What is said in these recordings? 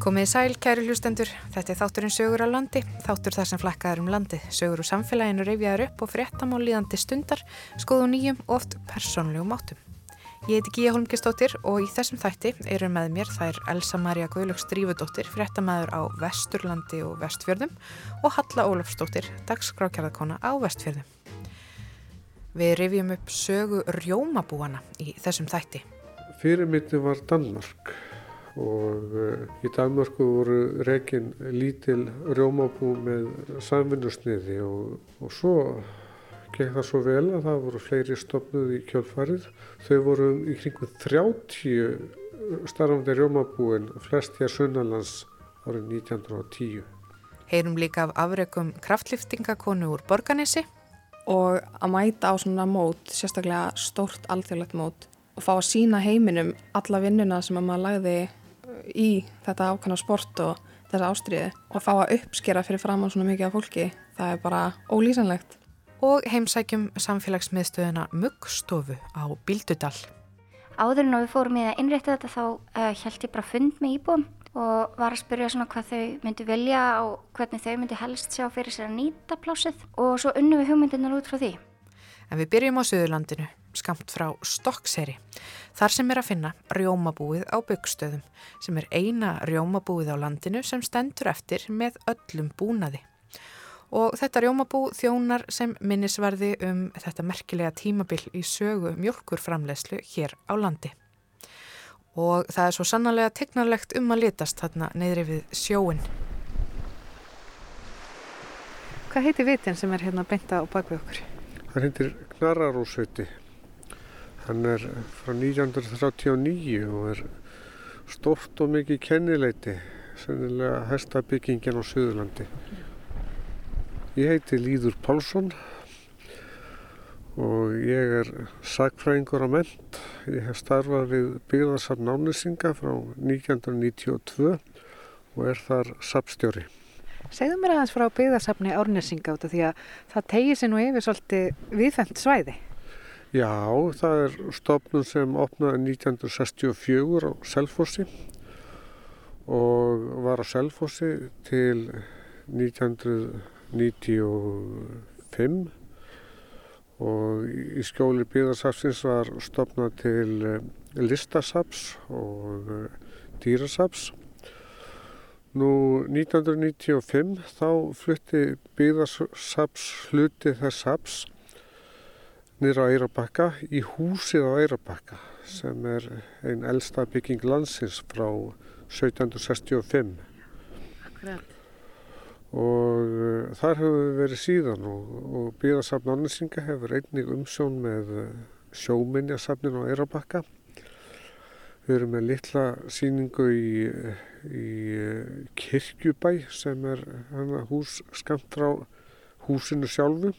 Komið í sæl, kæri hlustendur. Þetta er þátturinn Sögur á landi, þáttur þar sem flakkaður um landið. Sögur úr samfélaginu reyfjaður upp og fréttam á líðandi stundar, skoðu nýjum og oft persónlegum áttum. Ég heiti Gíja Holmgistóttir og í þessum þætti eru með mér þær Elsa Maria Guðlöks Drífudóttir, fréttamæður á Vesturlandi og Vestfjörðum og Halla Ólafsdóttir, dagskrákjæðakona á Vestfjörðum. Við reyfjum upp sögu rjómabúana í þessum þætti. Fyrirmyndi var Danmark og uh, í Danmarku voru reygin lítil rjómabú með samvinnusniði og, og svo gekk það svo vel að það voru fleiri stopnuð í kjölfarið. Þau voru í kringum 30 starfandi rjómabúin, flest hér Sunnalands árið 1910. Heyrum líka af afreikum kraftliftingakonu úr Borganesi. Og að mæta á svona mót, sérstaklega stórt alþjóðlegt mót og fá að sína heiminum alla vinnuna sem að maður lagði í þetta ákvæmna sport og þessa ástriði og fá að uppskera fyrir framann svona mikið af fólki, það er bara ólýsanlegt. Og heimsækjum samfélagsmiðstöðuna Muggstofu á Bíldudal. Áður en við fórum í að innrétta þetta þá uh, held ég bara fund með íbúum og var að spyrja svona hvað þau myndi vilja og hvernig þau myndi helst sjá fyrir sér að nýta plásið og svo unnum við hugmyndirnar út frá því. En við byrjum á Suðurlandinu, skamt frá Stokkseri, þar sem er að finna rjómabúið á byggstöðum, sem er eina rjómabúið á landinu sem stendur eftir með öllum búnaði. Og þetta rjómabú þjónar sem minnisverði um þetta merkilega tímabill í sögu mjölkurframlegslu hér á landi. Og það er svo sannarlega tegnarlegt um að litast þarna neyðri við sjóin. Hvað heiti vitin sem er hérna beinta á bakvið okkur? Það heitir Knarrarósveiti. Hann er frá 1939 og er stort og mikið kennileiti, sennilega hestabyggingin á Suðurlandi. Ég heiti Líður Pálsson og ég er sagfræðingur á ment. Ég hef starfað við byggðarsafn Nánusinga frá 1992 og er þar sapstjóri. Segðu mér aðeins frá byggðarsafni Árnesinga út af því að það tegir sér nú yfir svolítið viðfengt svæði. Já, það er stofnun sem opnaði 1964 á Selfossi og var á Selfossi til 1995 og í skjóli byggðarsafsins var stopnað til listasaps og dýrasaps Nú 1995 þá flutti byggðarsaps hluti þess saps niður á Eirabakka í húsið á Eirabakka sem er einn elsta bygging landsins frá 1765. Akkurat. Og uh, þar hefur við verið síðan og, og byggðarsafn Annesinga hefur einnig umsjón með sjóminjasafnin á Eirabakka. Við erum með litla síningu í, í Kirkjubæ sem er hús skamt frá húsinu sjálfu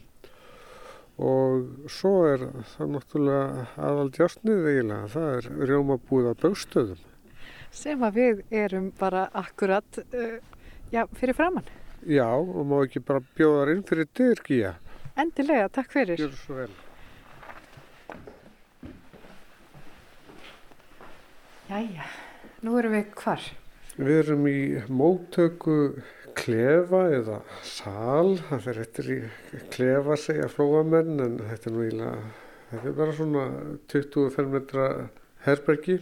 og svo er það náttúrulega aðaldjárnið eiginlega, það er rjómabúið á bauðstöðum. Sem að við erum bara akkurat uh, já, fyrir framann. Já, og má ekki bara bjóða inn fyrir dyrkja. Endilega, takk fyrir. Gjör svo vel. Jæja, nú erum við hvar? Við erum í móttöku klefa eða sal, það fyrir eftir í klefa segja flóamenn en þetta er nú ílega, þetta er bara svona 25 metra herbergi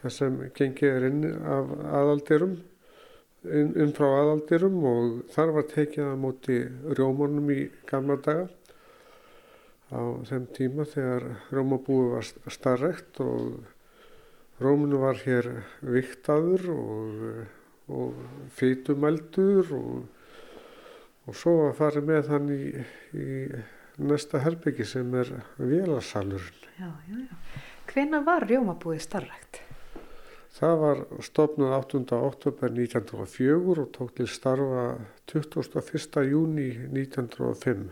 þar sem gengið er inn af aðaldirum, inn, inn frá aðaldirum og þar var tekið að móti rjómanum í gamla daga. Á þeim tíma þegar rjómabúi var starrekt og Róminu var hér viktaður og, og fytumældur og, og svo að fara með hann í, í næsta herbyggi sem er vélasalurinn. Já, já, já. Hvena var Rjómabúið starrakt? Það var stopnað 8. oktober 1904 og tók til starfa 21. júni 1905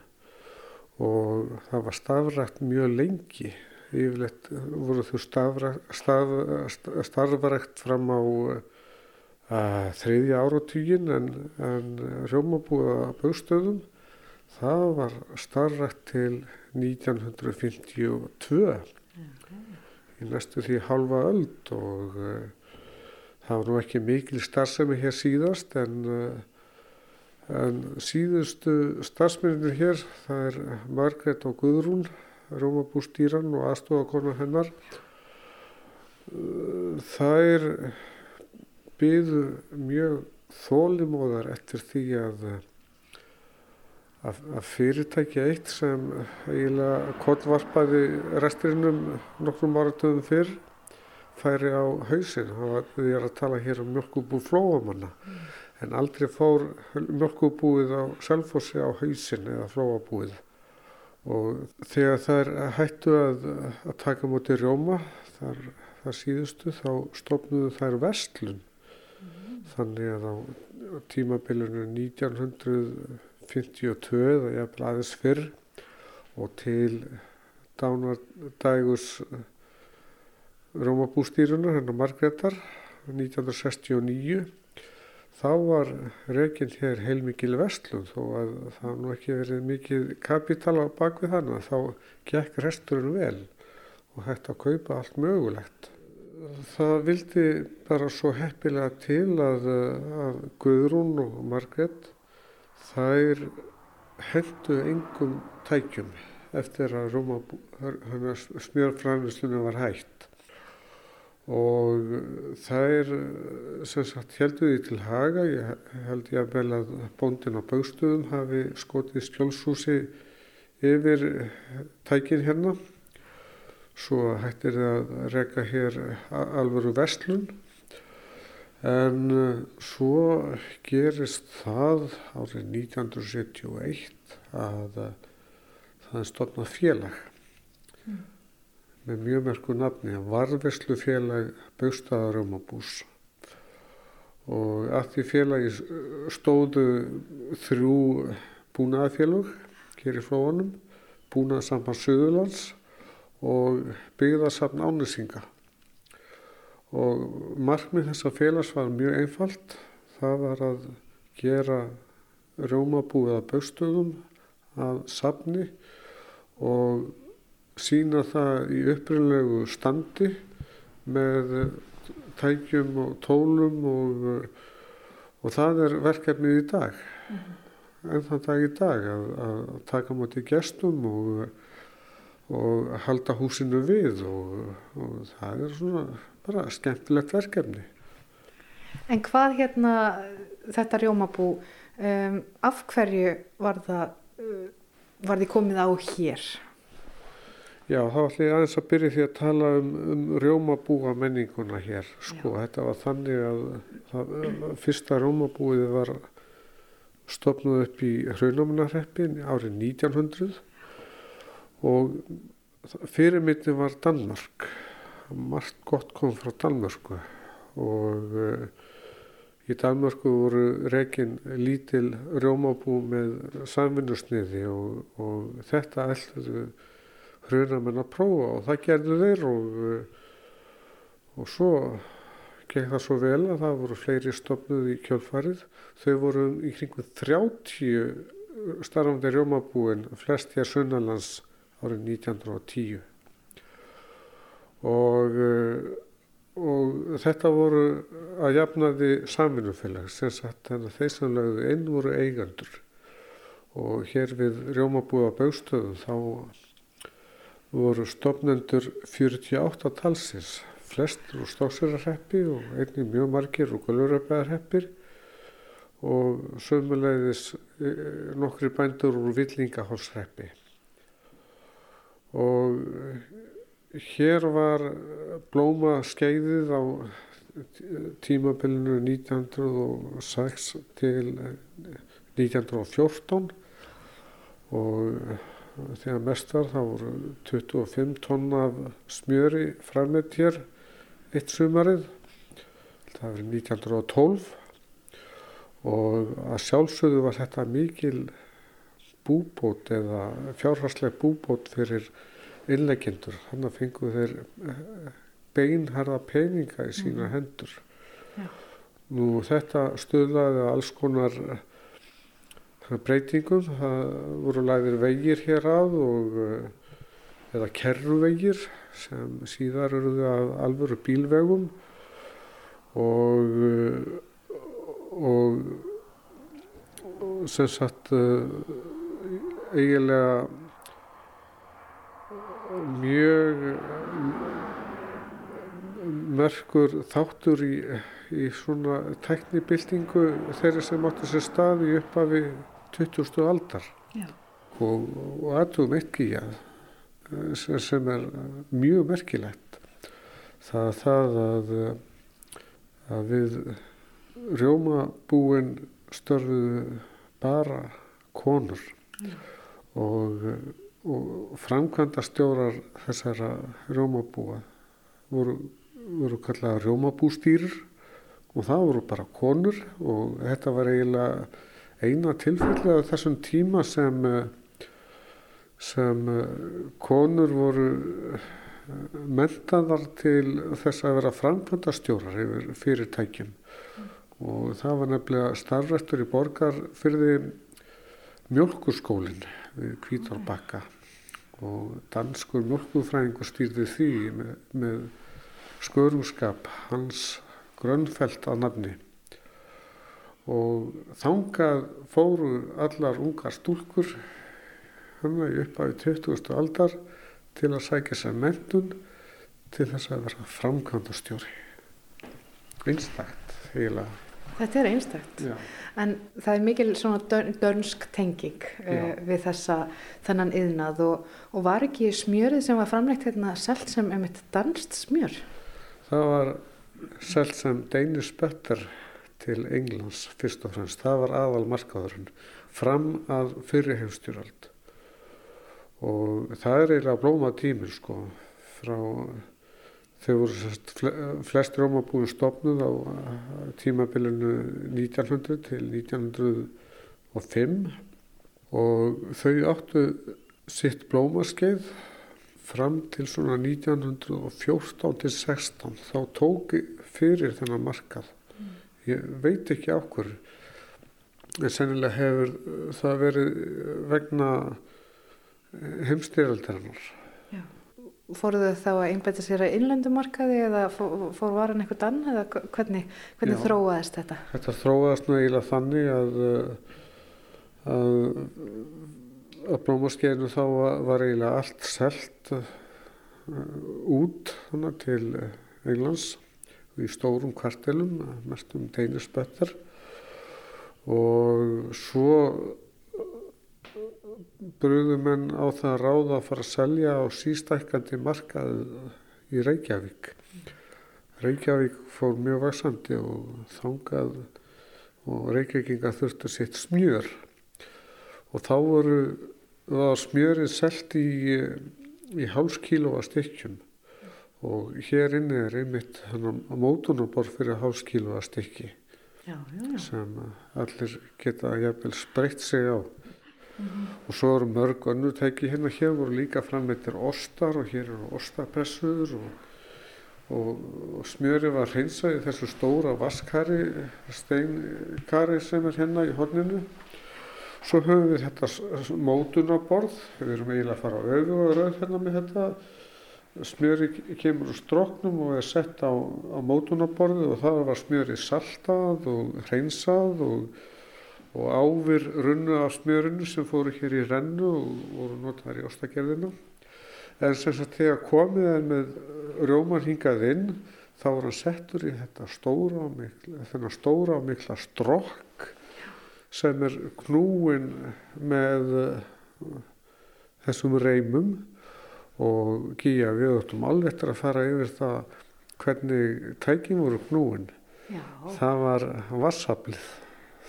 og það var starfrækt mjög lengi yfirleitt voru þau starfarækt fram á þriðja áratugin en, en rjómabúða bauðstöðum það var starfrækt til 1952 okay. í næstu því halva öld og uh, það var nú ekki mikil starfsemi hér síðast en, en síðustu starfsmennir hér, það er Margret og Guðrún, Rómabústýran og aðstofakona hennar. Það er byðu mjög þólimóðar eftir því að að fyrirtækja eitt sem eiginlega kollvarpaði resturinnum nokkrum áratöðum fyrr færi á hausin. Við erum að tala hér um mjölkubú flóamanna mm. en aldrei fór mjölkubúið á selfossi á hausin eða flóabúið. Og þegar það er hættu að, að taka mútið rjóma þar, þar síðustu þá stofnuðu þær vestlun. Þannig að á tímabilinu 1900 52 eða jafnvel aðeins fyrr og til dánardægus eh, Rómabústýrunar, hennar Margreðar 1969 þá var reyginn hér heilmikil vestlum þó að það nú ekki verið mikið kapital á bakvið þannig þá gekk resturinn vel og hægt að kaupa allt mögulegt. Það vildi bara svo heppilega til að, að Guðrún og Margret þær hendu engum tækjum eftir að smjörfræðinslunum var hægt og þær sem sagt heldu því til haga, ég held ég að vel að bóndin á bauðstöðum hafi skotið skjólshúsi yfir tækin hérna svo hættir það að reyka hér alvöru vestlun En uh, svo gerist það árið 1971 að uh, það er stofnað félag. Mm. með mjög merku nafni, Varveslu félag Baustaðarumabús og að því félagi stóðu þrjú búnaðafélag hér í flóanum, búnaðarsamband Suðurlands og byggðarsafn Ánesinga og markmið þessa félags var mjög einfalt. Það var að gera rjómabúið að baustöðum að safni og sína það í uppröðlegu standi með tækjum og tólum og, og það er verkefnið í dag. Mm -hmm. En þann dag í dag að, að taka mútið gestum og, og halda húsinu við og, og það er svona bara skemmtilegt verkefni. En hvað hérna þetta rjómabú, um, af hverju var það, uh, var þið komið á hér? Já, þá ætlum ég aðeins að byrja því að tala um, um rjómabúa menninguna hér. Sko, Já. þetta var þannig að það, fyrsta rjómabúið var stopnuð upp í Hraunamannarreppin árið 1900 og fyrirmyndin var Danmark margt gott kom frá Danmörku og uh, í Danmörku voru reygin lítil rjómabú með samvinnusniði og, og þetta ætluðu hrunamenn að prófa og það gerðu þeir og, uh, og svo gekk það svo vel að það voru fleiri stopnuð í kjölfarið. Þau voru í kringum 30 starfandi rjómabúin flest hér Sunnalands árið 1910 og, eh, og þetta voru að jafnaði saminumfélag sem sagt þannig að þeir sem lögðu inn voru eigandur og hér við Rjómabúa Bauðstöðum þá voru stofnendur 48 talsins. Flestur úr Stóksverðarreppi og einnig mjög margir úr Göluröfæðarreppir og sömulegðis eh, nokkri bændur úr Villingahálsreppi og Hér var blóma skeiðið á tímabilinu 1906 til 1914 og þegar mest var þá voru 25 tonn af smjöri framleitt hér eitt sumarið. Það var 1912 og að sjálfsögðu var þetta mikil búbót eða fjárharsleg búbót fyrir innleggindur þannig að fengu þeir eh, beinharða peninga í sína mm. hendur Já. nú þetta stöðlaði alls konar eh, breytingum það voru læðir vegir hér að og eh, eða kerruvegir sem síðar eruðu að alvöru bílvegum og og, og sem sagt eiginlega mjög merkur þáttur í, í svona tæknibildingu þeirri sem átti sér stað í uppafi 20. aldar Já. og, og aðtugum ekki að sem er mjög merkilegt það er það að, að við rjómabúin störfuðu bara konur mm. Og, og framkvæmda stjórar þessara rjómabúa voru, voru kallað rjómabústýrur og það voru bara konur og þetta var eiginlega eina tilfelli af þessum tíma sem sem konur voru eh, mentaðar til þess að vera framkvæmdastjórar yfir fyrirtækjum og það var nefnilega starfrættur í borgar fyrir mjölkurskólinn við Kvítorbakka og danskur mjölkurfræðingur stýrði því með, með skörumskap hans grönnfelt að nafni og þangað fóru allar ungar stúlkur hana í upphafi 20. aldar til að sækja sér mentun til þess að vera framkvæmda stjóri. Einstakt, eiginlega. Þetta er einstakt, Já. en það er mikil svona dön, dönsk tenging uh, við þessa þennan yðnað og, og var ekki smjörið sem var framlegt hérna selt sem eitt danst smjör? Það var selt sem Danish Butter til Englands fyrst og fremst. Það var aðal markaðurinn fram að fyrirhefstjórald og það er eiginlega blóma tímur sko frá þau voru flest rómabúin stopnuð á tímabilinu 1900 til 1905 og þau áttu sitt blómaskeið fram til svona 1914 til 16 þá tóki fyrir þennan markað. Ég veit ekki á hverju en sennilega hefur það verið vegna heimstyrjaldarinnar. Fóruðu þá að einbæta sér að innlendumarkaði eða fór varan eitthvað ann eða hvernig, hvernig Já, þróaðist þetta? Þetta þróaðist nú eiginlega þannig að, að, að blómaskeinu þá var eiginlega allt selt uh, út hana, til Englands í stórum kvartelum, mest um teinisböttar og svo brúðum en á það ráða að fara að selja á sístækkandi markað í Reykjavík. Reykjavík fór mjög vaksandi og þangað og Reykjavíkinga þurftu sitt smjör og þá voru það smjörið selt í, í hálskílóa stykkjum og hér inni er einmitt mótunarborð fyrir hálskílóa stykki sem allir geta jæfnvel spreytt sig á. Mm -hmm. og svo eru mörg önnur tæki hérna hér voru líka frammeittir ostar og hér eru ostapressuður og, og, og smjöri var hreinsað í þessu stóra vaskari steinkari sem er hérna í horninu svo höfum við þetta mótunaborð við erum eiginlega að fara á auðu og rauð hérna með þetta smjöri kemur úr stróknum og er sett á, á mótunaborðu og það var smjöri saltað og hreinsað og og ávir runnu af smjörinu sem fóru hér í rennu og voru notaður í ostagerðina. En sem sagt þegar komið er með rjóman hingað inn þá var hann settur í þetta stóra mikla, þennan stóra og mikla strokk sem er knúin með uh, þessum reymum og Gíja við áttum alveg eftir að fara yfir það hvernig tækjum voru knúin. Já. Það var vassablið.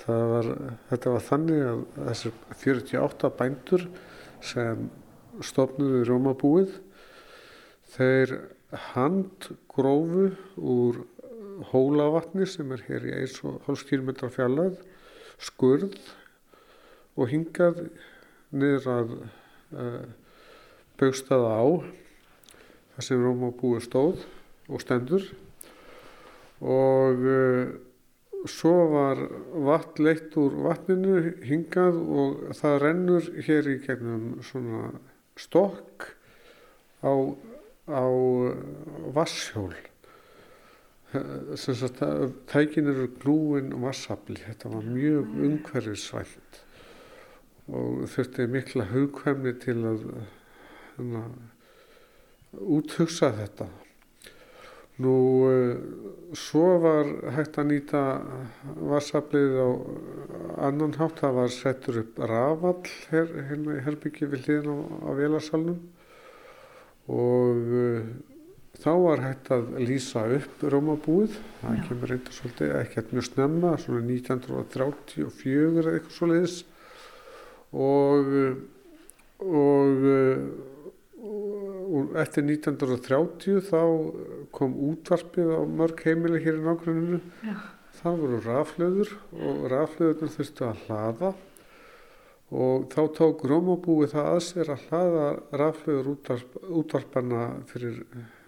Var, þetta var þannig að þessir 48 bændur sem stopnuðu Rómabúið þeir handgrófu úr hólavatni sem er hér í 1,5 km fjallað skurð og hingað niður að uh, baugstaða á þar sem Rómabúið stóð og stendur. Og uh, svo var vatn leitt úr vatninu hingað og það rennur hér í gegnum svona stokk á, á vassjól. sem sagt, tækin eru grúin vassafli, þetta var mjög umhverfisvænt og þurfti mikla hugkvæmni til að hana, úthugsa þetta. Nú, svo var hægt að nýta vassaflið á annan hátt, það var settur upp rafall her, hérna í Herbyggi við hliðin á, á Vélarsalunum og Þá var hægt að lýsa upp Rómabúið, það Já. kemur reynda svolítið ekkert mjög snemma, svona 1934 eða eitthvað svo leiðis og, og, og eftir 1930 þá kom útvarpið á mörg heimili hér í nákvæmunu. Það voru raflöður og raflöðurna þurftu að hlaða og þá tók Rómabúið það að sér að hlaða raflöður útvarp, útvarpana fyrir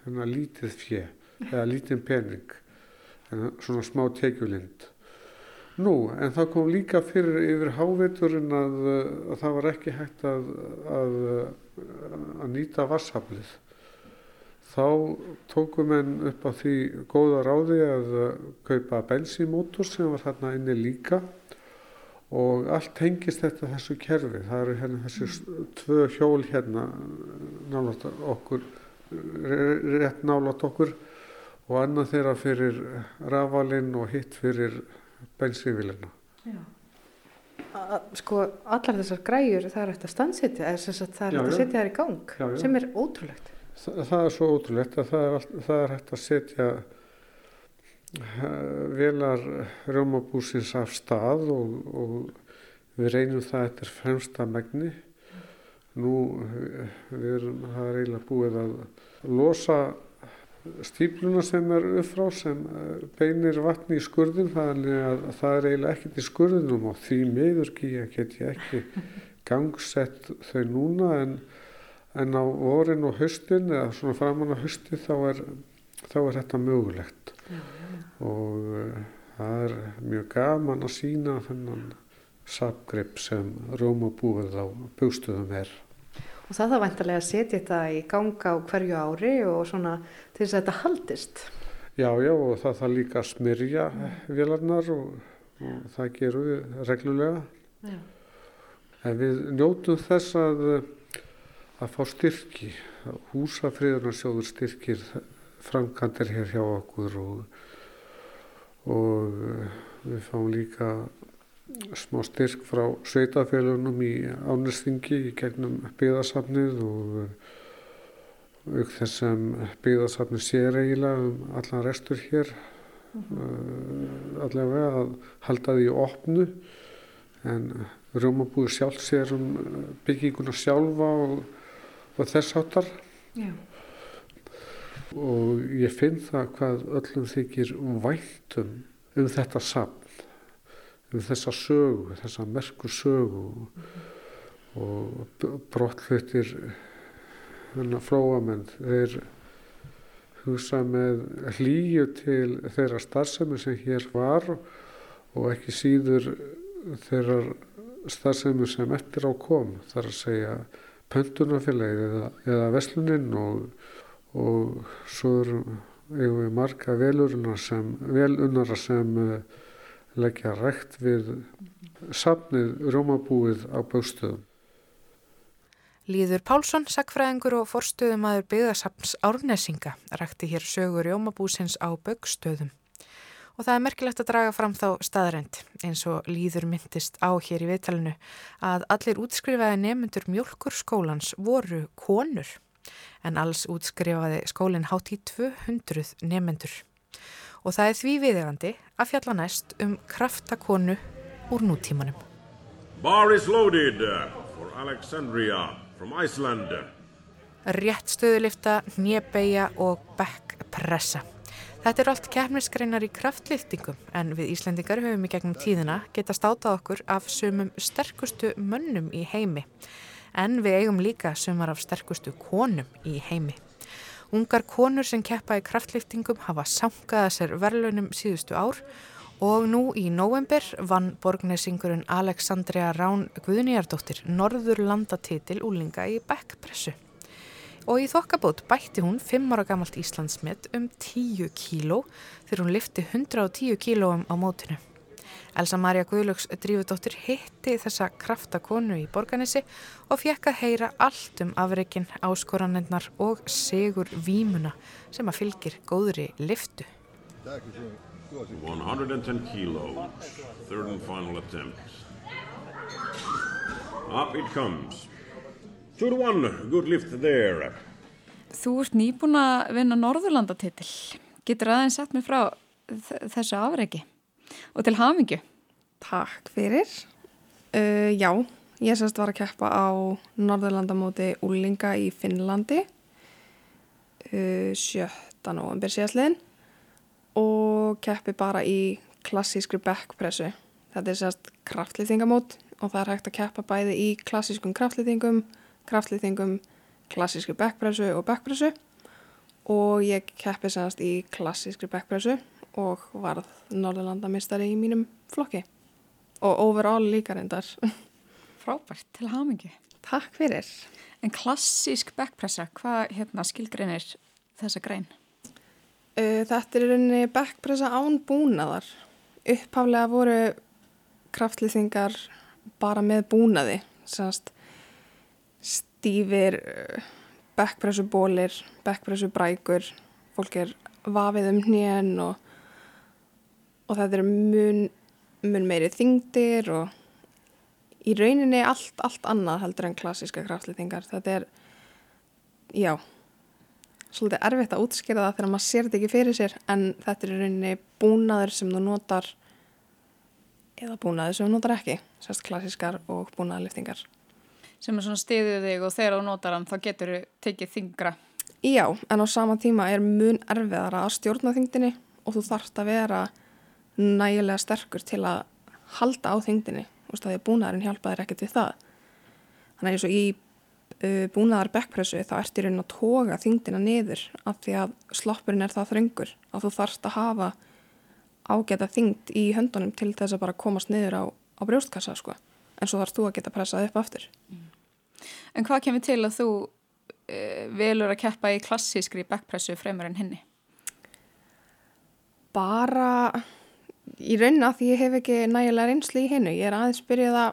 hérna lítið fjö eða lítið pening svona smá tekjulind nú en það kom líka fyrir yfir háviturinn að, að það var ekki hægt að að, að nýta vassaflið þá tókum við upp á því góða ráði að kaupa bensímótor sem var þarna inni líka. Og allt hengist þetta þessu kerfi. Það eru hérna þessi tvö hjól hérna náttúrulega okkur rétt nálat okkur. Og annað þeirra fyrir rafalinn og hitt fyrir bensífílina. Sko allar þessar græjur það er eftir að stansetja, það er eftir að setja þær í gang já, já. sem er ótrúlegt. Þa, það er svo ótrúlegt að það er, það er eftir að setja velar rjómabúsins af stað og, og við reynum það eftir fremsta megni Nú við erum, það er eiginlega búið að losa stípluna sem er uppfrá sem eh, beinir vatni í skurðin þannig að það er eiginlega ekkert í skurðinum og því meður get ég ekki gangsett þau núna en, en á vorin og höstin eða svona framann á hösti þá er, þá er þetta mögulegt já, já. og uh, það er mjög gaman að sína þennan sapgrepp sem Rómabúið á bústuðum er og það þá vantarlega að setja þetta í ganga á hverju ári og svona til þess að þetta haldist. Já, já og það þarf líka að smyrja vélarnar og, og það gerum við reglulega. Já. En við njótum þess að, að fá styrki, húsafriðunarsjóður styrkir framkantir hér hjá okkur og, og við fáum líka smá styrk frá sveitafélunum í ánæstingi í gegnum byggðarsafnið og auk þess sem byggðarsafnið sér eiginlega um allan restur hér -hmm. allavega að halda því opnu en Rjómabúi sjálf sér um bygginguna sjálfa og, og þess áttar yeah. og ég finn það hvað öllum þykir væntum um þetta safn um þessa sögu, þessa merkur sögu og, brotthlutir flóamenn þeir hugsa með hlýju til þeirra starfsemi sem hér var og ekki síður þeirra starfsemi sem eftir á kom þar að segja pöntunafélagi eða, eða vesluninn og, og svo við marga velunnara sem, velunnara sem leggja rekt við safnið Rómabúið á bauðstöðum. Líður Pálsson, sakfræðingur og forstuðumadur byggðasafns Árnesinga rækti hér sögur Rómabúsins á bauðstöðum. Og það er merkilegt að draga fram þá staðrænt eins og líður myndist á hér í viðtalinu að allir útskrifaði nefnendur mjölkurskólans voru konur en alls útskrifaði skólinn hátt í 200 nefnendur og það er því viðegandi að fjalla næst um kraftakonu úr nútímanum. Bar is loaded for Alexandria from Iceland. Rétt stöðulifta, nýjabæja og backpressa. Þetta er allt kefnisgreinar í kraftliftingum en við Íslendingar höfum í gegnum tíðina geta státað okkur af sumum sterkustu mönnum í heimi en við eigum líka sumar af sterkustu konum í heimi. Ungar konur sem keppa í kraftliftingum hafa sangaða sér verðlunum síðustu ár og nú í november vann borgnesingurinn Alexandria Rán Guðnýjardóttir Norður landatitil úlinga í backpressu. Og í þokkabót bætti hún 5 ára gamalt Íslandsmet um 10 kíló þegar hún lifti 110 kílóum á mótinu. Elsa Maria Guðlöks drífudóttir hitti þessa kraftakonu í borganissi og fekk að heyra allt um afreikin, áskoranendnar og segur vímuna sem að fylgir góðri liftu. 110 kilos, third and final attempt. Up it comes. Two to one, good lift there. Þú ert nýbúin að vinna Norðurlandatitil. Getur aðeins sett mig frá þessu afreiki og til hafingju. Takk fyrir. Uh, já, ég sérst var að keppa á Norðurlandamóti Úlinga í Finnlandi uh, 7. november síðastliðin og keppi bara í klassískri backpressu. Þetta er sérst kraftlýtingamót og það er hægt að keppa bæði í klassískum kraftlýtingum, kraftlýtingum, klassískri backpressu og backpressu og ég keppi sérst í klassískri backpressu og varð Norðurlandamistari í mínum flokki og overall líka reyndar. Frábært til hafingju. Takk fyrir. En klassísk backpressa, hvað hérna skilgreinir þessa grein? Þetta er rauninni backpressa án búnaðar. Upphaflega voru kraftlýsingar bara með búnaði. Sannst stífir, uh, backpressubólir, backpressubrækur, fólk er vafið um hnén og, og þetta er mun mun meiri þingdir og í rauninni allt, allt annað heldur en klassíska kraftlýtingar. Þetta er, já, svolítið erfitt að útskýra það þegar maður sér þetta ekki fyrir sér en þetta er í rauninni búnaður sem þú notar eða búnaður sem þú notar ekki, sérst klassískar og búnaðarlýftingar. Sem er svona stiðið þig og þegar þú notar hann þá getur þú tekið þingra. Já, en á sama tíma er mun erfiðara að stjórna þingdini og þú þarfst að vera nægilega sterkur til að halda á þingdini og að búnaðarinn hjálpaðir ekkert við það þannig að eins og í uh, búnaðar backpressu þá ert í raunin að toga þingdina niður af því að sloppurinn er það þröngur að þú þarfst að hafa ágæta þingd í höndunum til þess að bara komast niður á, á brjóstkassa sko. en svo þarfst þú að geta pressað upp aftur mm. En hvað kemur til að þú uh, velur að keppa í klassískri backpressu fremur en henni? Bara í raunin að því ég hef ekki nægilega reynsli í hennu. Ég er aðeins byrjað að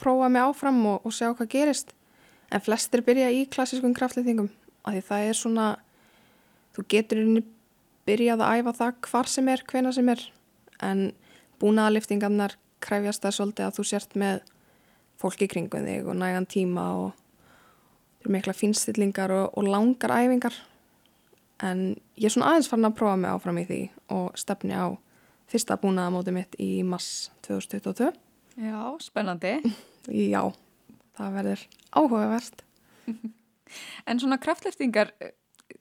prófa mig áfram og, og sjá hvað gerist. En flestir byrja í klassískum því það er svona, þú getur byrjað að æfa það hvar sem er, hvena sem er. En búnaðaliftingarnar kræfjast það svolítið að þú sért með fólki kringum þig og nægan tíma og mikla finstillingar og, og langar æfingar. En ég er svona aðeins farin að prófa mig áfram í því og stefni á fyrsta búnaðamóti mitt í mass 2022. Já, spennandi. Já, það verður áhugavert. En svona kraftleftingar,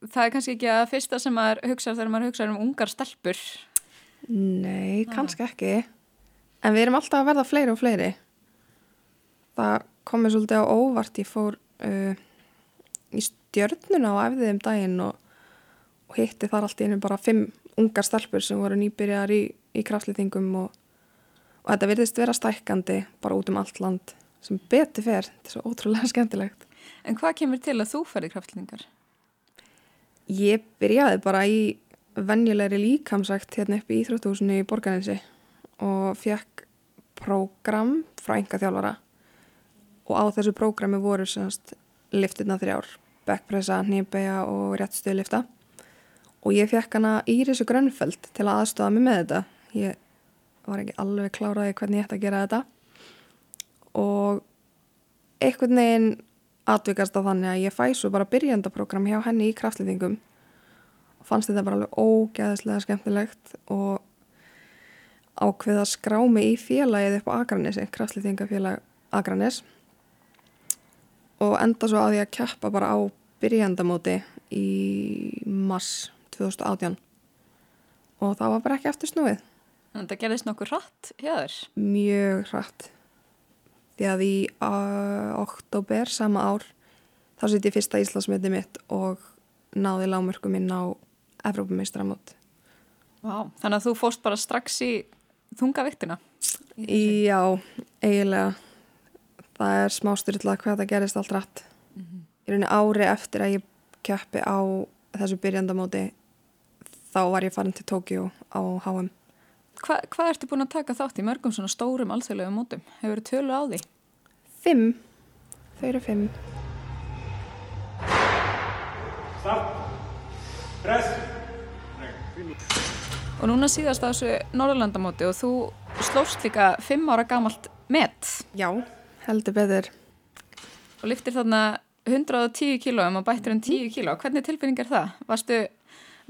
það er kannski ekki að fyrsta sem maður hugsa þegar maður hugsa um ungar stelpur? Nei, kannski ekki. En við erum alltaf að verða fleiri og fleiri. Það komið svolítið á óvart. Ég fór uh, í stjörnuna á efðiðum daginn og, og hitti þar allt í einu bara fimm ungar stelpur sem voru nýbyrjar í, í kraftlýtingum og, og þetta virðist vera stækkandi bara út um allt land sem beti fer, þetta er svo ótrúlega skemmtilegt. En hvað kemur til að þú ferði kraftlýtingar? Ég byrjaði bara í venjulegri líkamsækt hérna upp í Íþróttúsinu í Borganinsi og fekk prógram frá enga þjálfara og á þessu prógrami voru semst liftirna þrjár, backpressa, nýbæja og réttstuðlifta og ég fekk hana Írisu Grönfeld til að aðstofa mig með þetta. Ég var ekki alveg kláraði hvernig ég ætti að gera þetta. Og einhvern veginn atvikast á þannig að ég fæ svo bara byrjandaprogram hjá henni í kraftlýtingum og fannst þetta bara alveg ógæðislega skemmtilegt og ákveð að skrá mig í félagið upp á Akranesi, kraftlýtingafélag Akranes. Og enda svo að ég að keppa bara á byrjandamóti í mass 2018 og það var bara ekki eftir snúið. Að það gerðist nokkur hratt hér? Mjög hratt. Því að í oktober sama ár þá sitt ég fyrsta Íslandsmyndi mitt og náði lámörkum inn á Evrópumeistramót. Vá, þannig að þú fóst bara strax í þungaviktina? Já, eiginlega. Það er smá styrla hvað það gerist allt rætt. Mm -hmm. í rauninni ári eftir að ég keppi á þessu byrjandamóti þá var ég farin til Tókjó á HM. Hva, hvað ertu búin að taka þátt í mörgum svona stórum alþjóðlegu mótum? Hefur þú tölu á því? Fimm. Þau eru fimm. Start. Press. Og núna síðast á þessu Norðurlandamóti og þú slóst líka fimm ára gamalt met Já, heldur betur. og liftir þarna 110 kílóum og bættir um 10 kíló. Hvernig tilfinning er það? Varstu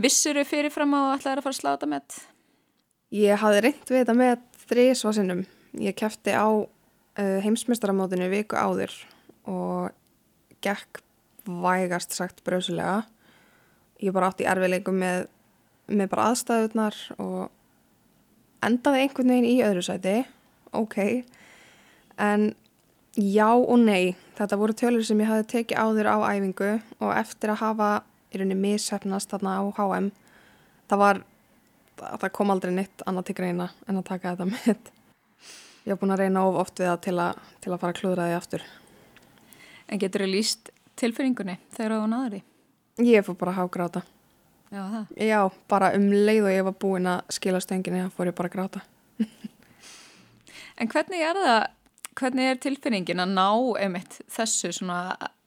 vissuru fyrirfram á að ætlaði að fara að sláta met? Ég hafði reynd við þetta með þrísvarsinnum. Ég kefti á uh, heimsmyndstaramótinu viku áður og gekk vægast sagt bröðsulega. Ég bara átti erfileikum með, með bara aðstæðunar og endaði einhvern veginn í öðru sæti. Ok, en já og nei. Þetta voru tölur sem ég hafði tekið áður á æfingu og eftir að hafa í rauninni missefnast þarna á HM, það var að það kom aldrei neitt annað til greina en að taka þetta með. Ég hef búin að reyna of oft við það til að, til að fara að klúðra því aftur. En getur þú líst tilfinningunni þegar þú náður því? ég fór bara að hágráta. Já, það. já, bara um leið og ég var búin að skila stönginni þá fór ég bara að gráta. En hvernig er það, hvernig er tilfinningin að ná einmitt þessu svona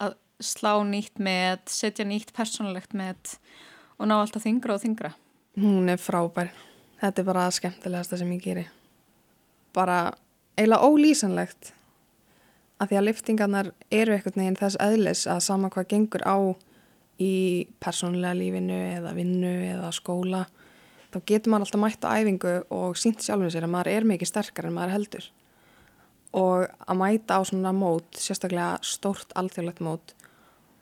að slá nýtt með, setja nýtt persónulegt með og ná alltaf þingra og þingra? hún er frábær. Þetta er bara það skemmtilegasta sem ég geri. Bara eiginlega ólýsanlegt að því að liftingarnar eru eitthvað neginn þess eðlis að sama hvað gengur á í persónulega lífinu eða vinnu eða skóla þá getur maður alltaf mætt á æfingu og sínt sjálfum sér að maður er mikið sterkar en maður heldur. Og að mæta á svona mót, sérstaklega stórt alþjóðlegt mót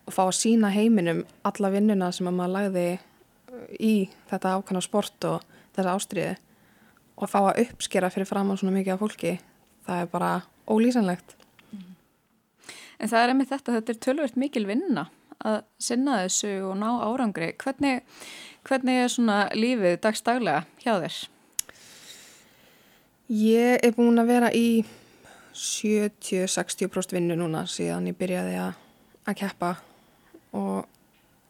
og fá að sína heiminum alla vinnuna sem að maður lagði í þetta ákvæmna sport og þessa ástriði og fá að uppskera fyrir framann svona mikið af fólki það er bara ólýsanlegt En það er einmitt þetta, þetta er tölvert mikil vinna að sinna þessu og ná árangri. Hvernig, hvernig er svona lífið dagstaglega hjá þér? Ég er búin að vera í 70-60% vinnu núna síðan ég byrjaði að, að keppa og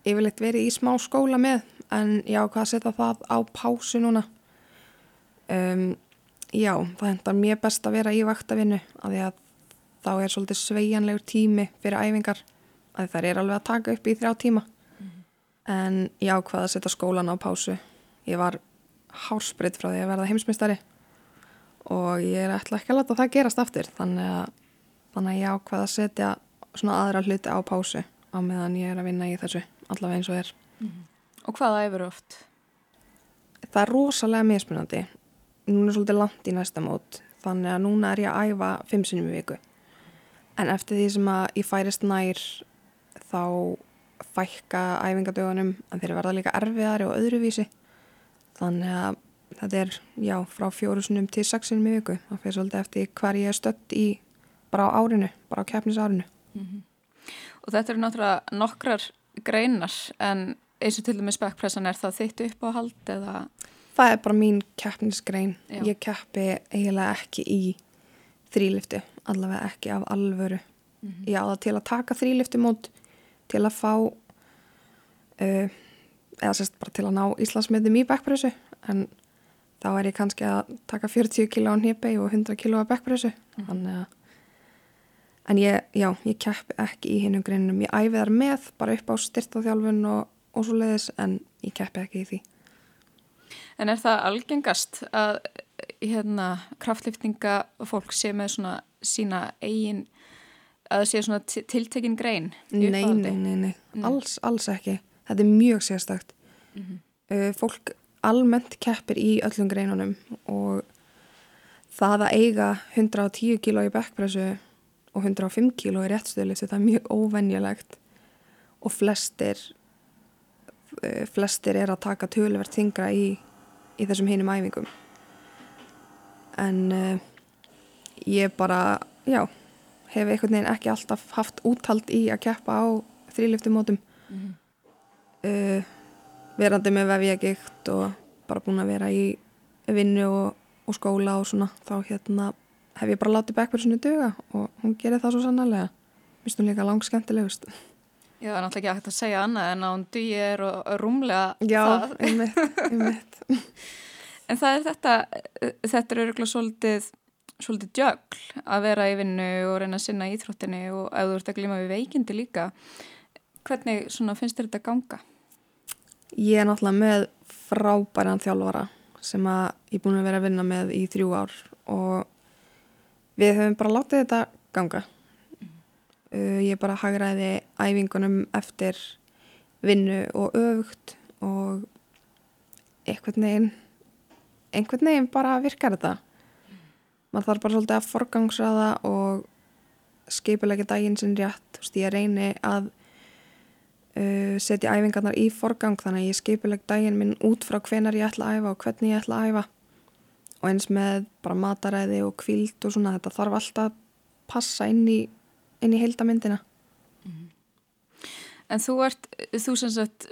yfirleitt verið í smá skóla með en já, hvað setja það á pásu núna? Um, já, það hendar mér best að vera í vaktavinnu af því að þá er svolítið sveigjanlegur tími fyrir æfingar að það er alveg að taka upp í þrjá tíma. En já, hvað að setja skólan á pásu? Ég var hársprit frá því að verða heimsmystari og ég er ætla ekki að láta það gerast aftur þannig að, þannig að ég ákvað að setja svona aðra hluti á pásu á meðan ég er að vinna í þessu allavega eins og er. Og hvaða æfur oft? Það er rosalega mismunandi. Núna er svolítið langt í næsta mót þannig að núna er ég að æfa fimm sinnum í viku. En eftir því sem að ég færist nær þá fækka æfingadögunum en þeir verða líka erfiðari og öðruvísi. Þannig að þetta er, já, frá fjórusunum til sexinum í viku. Það fyrir svolítið eftir hver ég er stött í bara á árinu, bara á keppnisárinu. Og þetta eru náttúrulega nokkrar greinar en eins og til dæmis backpressan er það þitt upp á hald eða? Það er bara mín keppnisgrein. Já. Ég keppi eiginlega ekki í þrýliftu, allavega ekki af alvöru. Ég á það til að taka þrýliftu mót til að fá uh, eða sérst bara til að ná Íslandsmiðum í backpressu en þá er ég kannski að taka 40 kilo á hnipei og 100 kilo á backpressu þannig að en ég, já, ég keppi ekki í hinnum greinum ég æfi þar með bara upp á styrtaþjálfun og, og svo leiðis en ég keppi ekki í því En er það algengast að hérna kraftliftinga fólk sé með svona sína eigin að það sé svona ti- tiltekin grein? Nei, nei, nei, nei, alls, alls ekki. Þetta er mjög sérstakt. uh, fólk almennt keppir í öllum greinunum og það að eiga 110 kíló í backpressu og 105 kíló í réttstöðlift, þetta er mjög óvenjulegt. Og flestir, uh, flestir er að taka tölverð þingra í, í þessum hinum æfingum. En uh, ég bara, já, hef einhvern veginn ekki alltaf haft úthald í að keppa á þrýliftumótum uh, verandi með vefjagikt og bara búin að vera í vinnu og, og skóla og svona þá hérna hef ég bara látið backpersonu duga og hún gerir það svo sannarlega mér finnst hún líka langt skemmtilegust Já, það er náttúrulega ekki hægt að segja annað en að hún dýir og rúmlega Já, það. einmitt, einmitt. En það er þetta, þetta er öruglega svolítið, svolítið djögl að vera í vinnu og reyna að sinna íþróttinni og ef þú ert að glíma við veikindi líka. Hvernig finnst þetta ganga? Ég er náttúrulega með frábæran þjálfara sem að ég er búin að vera að vinna með í þrjú ár og við höfum bara látið þetta ganga. Uh, ég bara hagraði æfingunum eftir vinnu og öfugt og einhvern veginn, einhvern veginn bara virkar þetta. Man þarf bara svolítið að forgangsraða og skipilegja daginn sinn rétt. Þú veist, ég reyni að uh, setja æfingarnar í forgang þannig að ég skipileg daginn minn út frá hvenar ég ætla að æfa og hvernig ég ætla að æfa og eins með bara mataræði og kvíld og svona þetta þarf alltaf að passa inn í inn í heildamindina. En þú ert, þú sem sagt,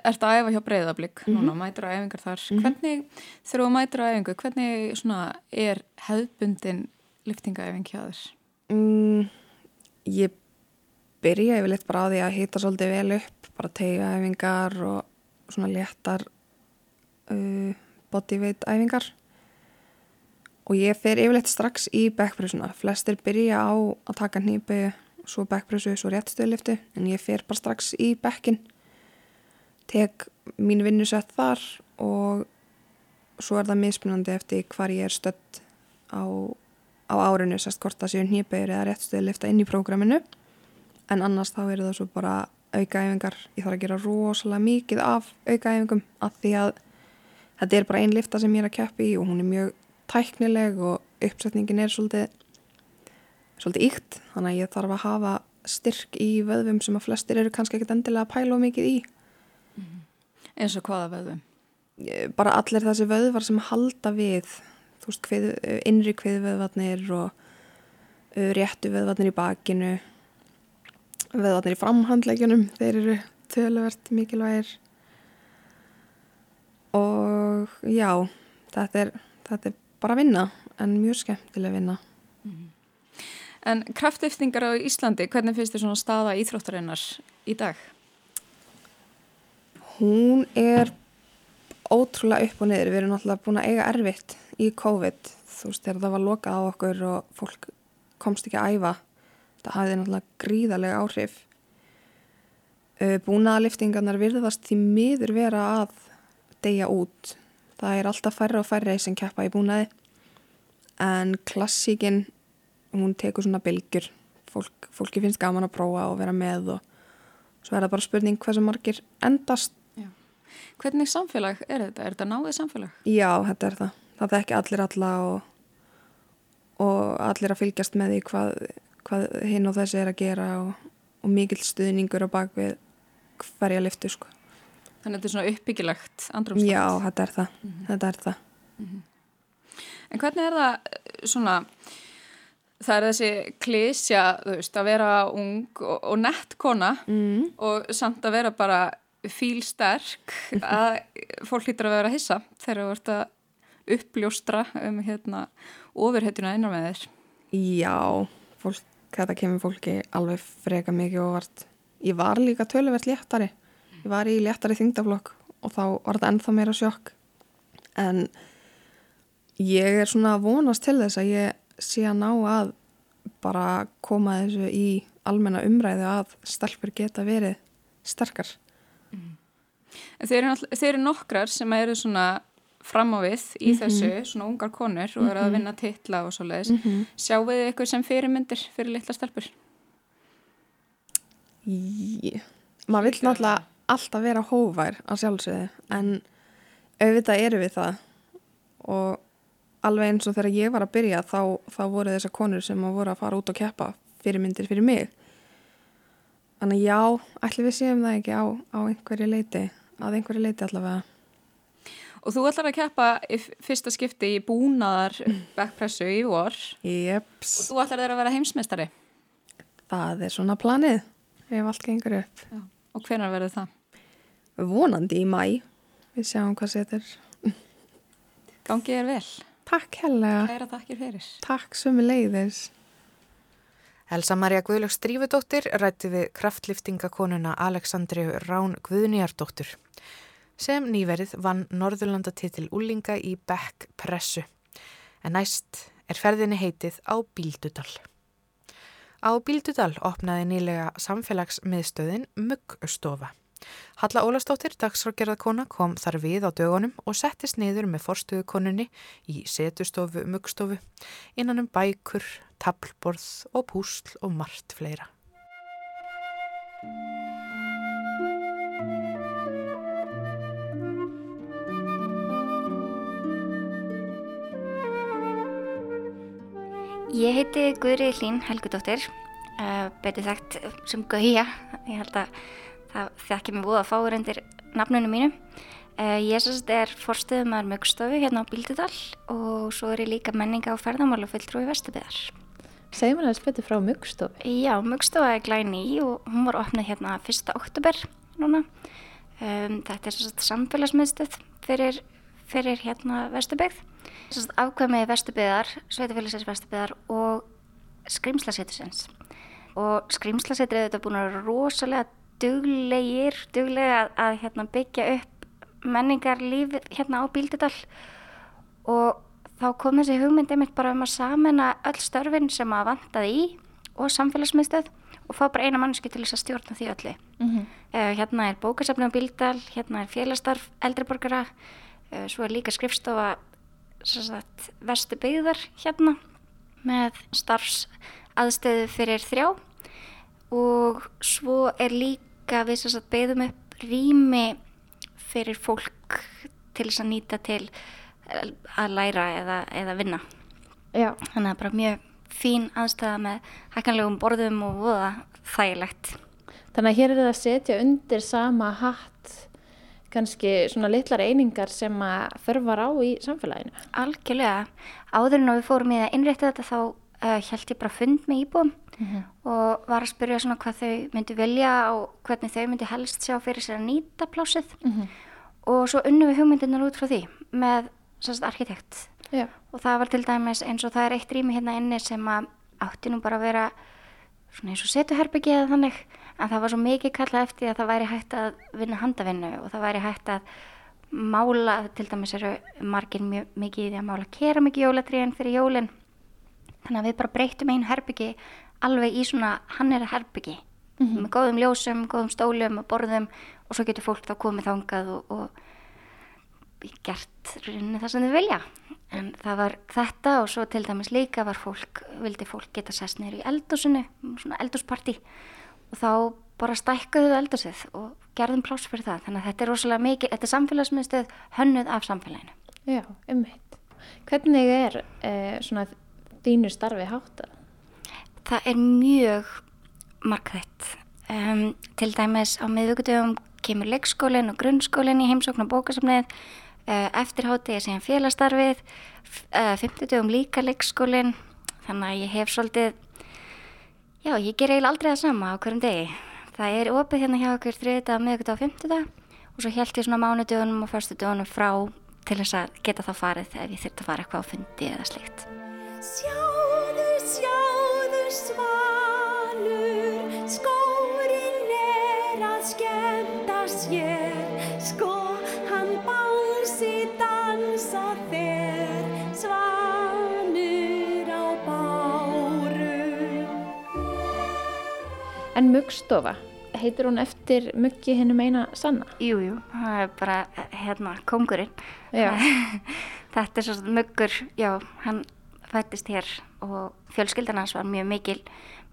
ert að æfa hjá breyðablík, mm -hmm. núna mætur að æfingar þar. Mm -hmm. Hvernig, þegar þú mætur að æfingu, hvernig svona er hefðbundin liftingaæfing hjá þér? Mm, ég byrja yfirleitt bara á því að hýta svolítið vel upp, bara tegja æfingar og svona léttar uh, bodyweight æfingar og ég fer yfirleitt strax í backpressuna. Flestir byrja á að taka nýpu, svo backpressu, svo réttstöðliftu en ég fer bara strax í backin tek mín vinnusett þar og svo er það mismunandi eftir hvar ég er stött á, á árinu, sérst hvort það séu nýpur eða réttstöðlifta inn í prógraminu. En annars þá eru það svo bara aukaæfingar, ég þarf að gera rosalega mikið af aukaæfingum af því að þetta er bara einn lifta sem ég er að keppi og hún er mjög tæknileg og uppsetningin er svolítið, svolítið íkt þannig að ég þarf að hafa styrk í vöðvum sem að flestir eru kannski ekkit endilega að pæla mikið í mm -hmm. eins og hvaða vöðvum? bara allir þessi vöðvar sem halda við þú veist, hvið, innri kviðvöðvarnir og uh, réttu vöðvarnir í bakinu vöðvarnir í framhandlegjunum þeir eru töluvert mikilvægir og já þetta er, þetta er bara vinna en mjög skemmtileg vinna. Mm. En kraftliftingar á Íslandi, hvernig finnst þér svona staða íþróttarinnar í dag? Hún er ótrúlega upp og niður, við erum náttúrulega búin að eiga erfitt í COVID, þú veist þegar það var lokað á okkur og fólk komst ekki að æfa, það hafði náttúrulega gríðarlega áhrif. Búnaðaliftingarnar virðast því miður vera að deyja út það er alltaf færri og færri sem keppa í búnaði en klassíkin hún tekur svona bylgjur Fólk, fólki finnst gaman að prófa og vera með og svo er það bara spurning hversu margir endast Já. Hvernig samfélag er þetta? Er þetta náðið samfélag? Já, þetta er það. Það er ekki allir alla og, og allir að fylgjast með því hvað, hvað hinn og þessi er að gera og, og mikil stuðningur á bakvið hverja liftu sko. Þannig að þetta er svona uppbyggilegt andrumstætt. Já, þetta er það. Mm -hmm. Þetta er það. Mm -hmm. En hvernig er það eh, svona, það er þessi klísja, þú veist, að vera ung og, og nett kona mm. og samt að vera bara fílsterk að fólk hlýttur að vera að hissa þegar þú vart að uppljóstra um hérna ofurhetjuna einar með þér. Já, fólk, þetta kemur fólki alveg freka mikið og vart, ég var líka töluvert léttari ég var í léttari þingdaflokk og þá var þetta ennþá meira sjokk en ég er svona að vonast til þess að ég sé að ná að bara koma þessu í almenna umræðu að stelpur geta verið sterkar mm. Þeir eru, þeir eru nokkrar sem eru svona fram á við í mm -hmm. þessu, svona ungar konur og eru að mhm. vinna titla og svo leiðis mm -hmm. sjáu þið eitthvað sem fyrirmyndir fyrir litla stelpur? Ég, maður vil náttúrulega alltaf vera hóvær að sjálfsögðu en auðvitað eru við það. Og alveg eins og þegar ég var að byrja þá, þá voru þessar konur sem voru að fara út og keppa fyrirmyndir fyrir mig. Þannig já, ætlum við séum það ekki á, á einhverju leiti að einhverju leiti allavega. Og þú ætlar að keppa í fyrsta skipti í búnaðar backpressu í vor. Jeps. Og þú ætlar að vera heimsmeistari. Það er svona planið ef allt gengur upp. Já. Og hvernig verður það? Vonandi í mæ við sjáum hvað setur Gangið er vel Takk hella Kæra takkir fyrir Takk sömu leiðis Elsa Maria Guðlöks Drífudóttir rætti við kraftliftingakonuna Aleksandriu Rán Guðnýjardóttur sem nýverið vann Norðurlandatitil Úlinga í Beck Pressu. En næst er ferðinni heitið á Bíldudal. Á Bíldudal opnaði nýlega samfélagsmiðstöðin Muggstofa. Halla Ólastóttir, dagsrákjörðarkona, kom þar við á dögunum og settist niður með forstuðukonunni í setustofu Muggstofu innan um bækur, tablborð og púsl og margt fleira. Ég heiti Guðrið Hlín Helgudóttir, uh, betur þekkt sem Gauja, ég held að það þekki mig búið að fáur undir nafnunum mínu. Uh, ég sérst er forstöðumar mögstofu hérna á Bíldudal og svo er ég líka menninga á ferðamála fulltrúi Vestubiðar. Segir maður aðeins betur frá mögstofu? Já, mögstofa er glæni í og hún var opnað hérna 1. oktober núna. Um, þetta er sérst samfélagsmiðstöð fyrir, fyrir hérna Vestubyggð afkvæmið vestubiðar, sveitafélagsins vestubiðar og skrimslasetusins. Og skrimslasetur er þetta búin að vera rosalega duglegir, duglega að, að hérna, byggja upp menningarlíf hérna á Bíldudal og þá kom þessi hugmyndi mitt bara um að samena öll störfin sem að vantaði í og samfélagsmiðstöð og fá bara eina mannsku til þess að stjórna því öllu. Mm -hmm. uh, hérna er bókasafni á Bíldal, hérna er félagstarf eldriborgara, uh, svo er líka skrifstofa vestu byggðar hérna með starfsaðstöðu fyrir þrjá og svo er líka við beigðum upp rými fyrir fólk til þess að nýta til að læra eða, eða vinna. Já. Þannig að bara mjög fín aðstöða með hækkanlegum borðum og voða þægilegt. Þannig að hér er það að setja undir sama hatt kannski svona litlar einingar sem að þörfar á í samfélaginu? Algjörlega. Áður en við fórum í að innrétta þetta þá uh, held ég bara fund með íbúum mm -hmm. og var að spyrja svona hvað þau myndi velja og hvernig þau myndi helst sjá fyrir sér að nýta plásið mm -hmm. og svo unnum við hugmyndirnar út frá því með sérst arkitekt Já. og það var til dæmis eins og það er eitt rými hérna inni sem að átti nú bara að vera svona eins og setuherbyggi eða þannig en það var svo mikið kallað eftir að það væri hægt að vinna handavinnu og það væri hægt að mála, til dæmis eru margir mjög mikið í því að mála kera mikið jólatríðin fyrir jólinn þannig að við bara breytum einu herbyggi alveg í svona hann er herbyggi mm -hmm. með góðum ljósum, góðum stólum og borðum og svo getur fólk þá komið þángað og, og gert það sem þau vilja en það var þetta og svo til dæmis líka var fólk, vildi fólk geta sest neyru í eldúsinu, svona eldúsparti og þá bara stækkuðu eldursið og gerðum pláss fyrir það þannig að þetta er rosalega mikið, þetta er samfélagsmiðstöð hönnuð af samfélaginu Já, umhitt. Hvernig er eh, svona þínu starfi hátta? Það er mjög markþætt um, til dæmis á miðugutöfum kemur leikskólinn og grunnskólinn í heimsókn og bókasafnið uh, eftirhátti er síðan félastarfið uh, 50 dögum líka leikskólinn þannig að ég hef svolítið Já, ég ger eiginlega aldrei það sama á hverjum degi. Það er opið hérna hjá okkur þriðdag, miðugdag og fymtudag og svo held ég svona mánudugunum og förstudugunum frá til þess að geta þá farið ef ég þurft að fara eitthvað á fundi eða slikt. Er að skemta sér, skórin En muggstofa, heitir hún eftir muggi hennum eina sanna? Jújú, jú, það er bara hérna kongurinn. Þetta er svo muggur, já, hann fættist hér og fjölskyldan hans var mjög mikil,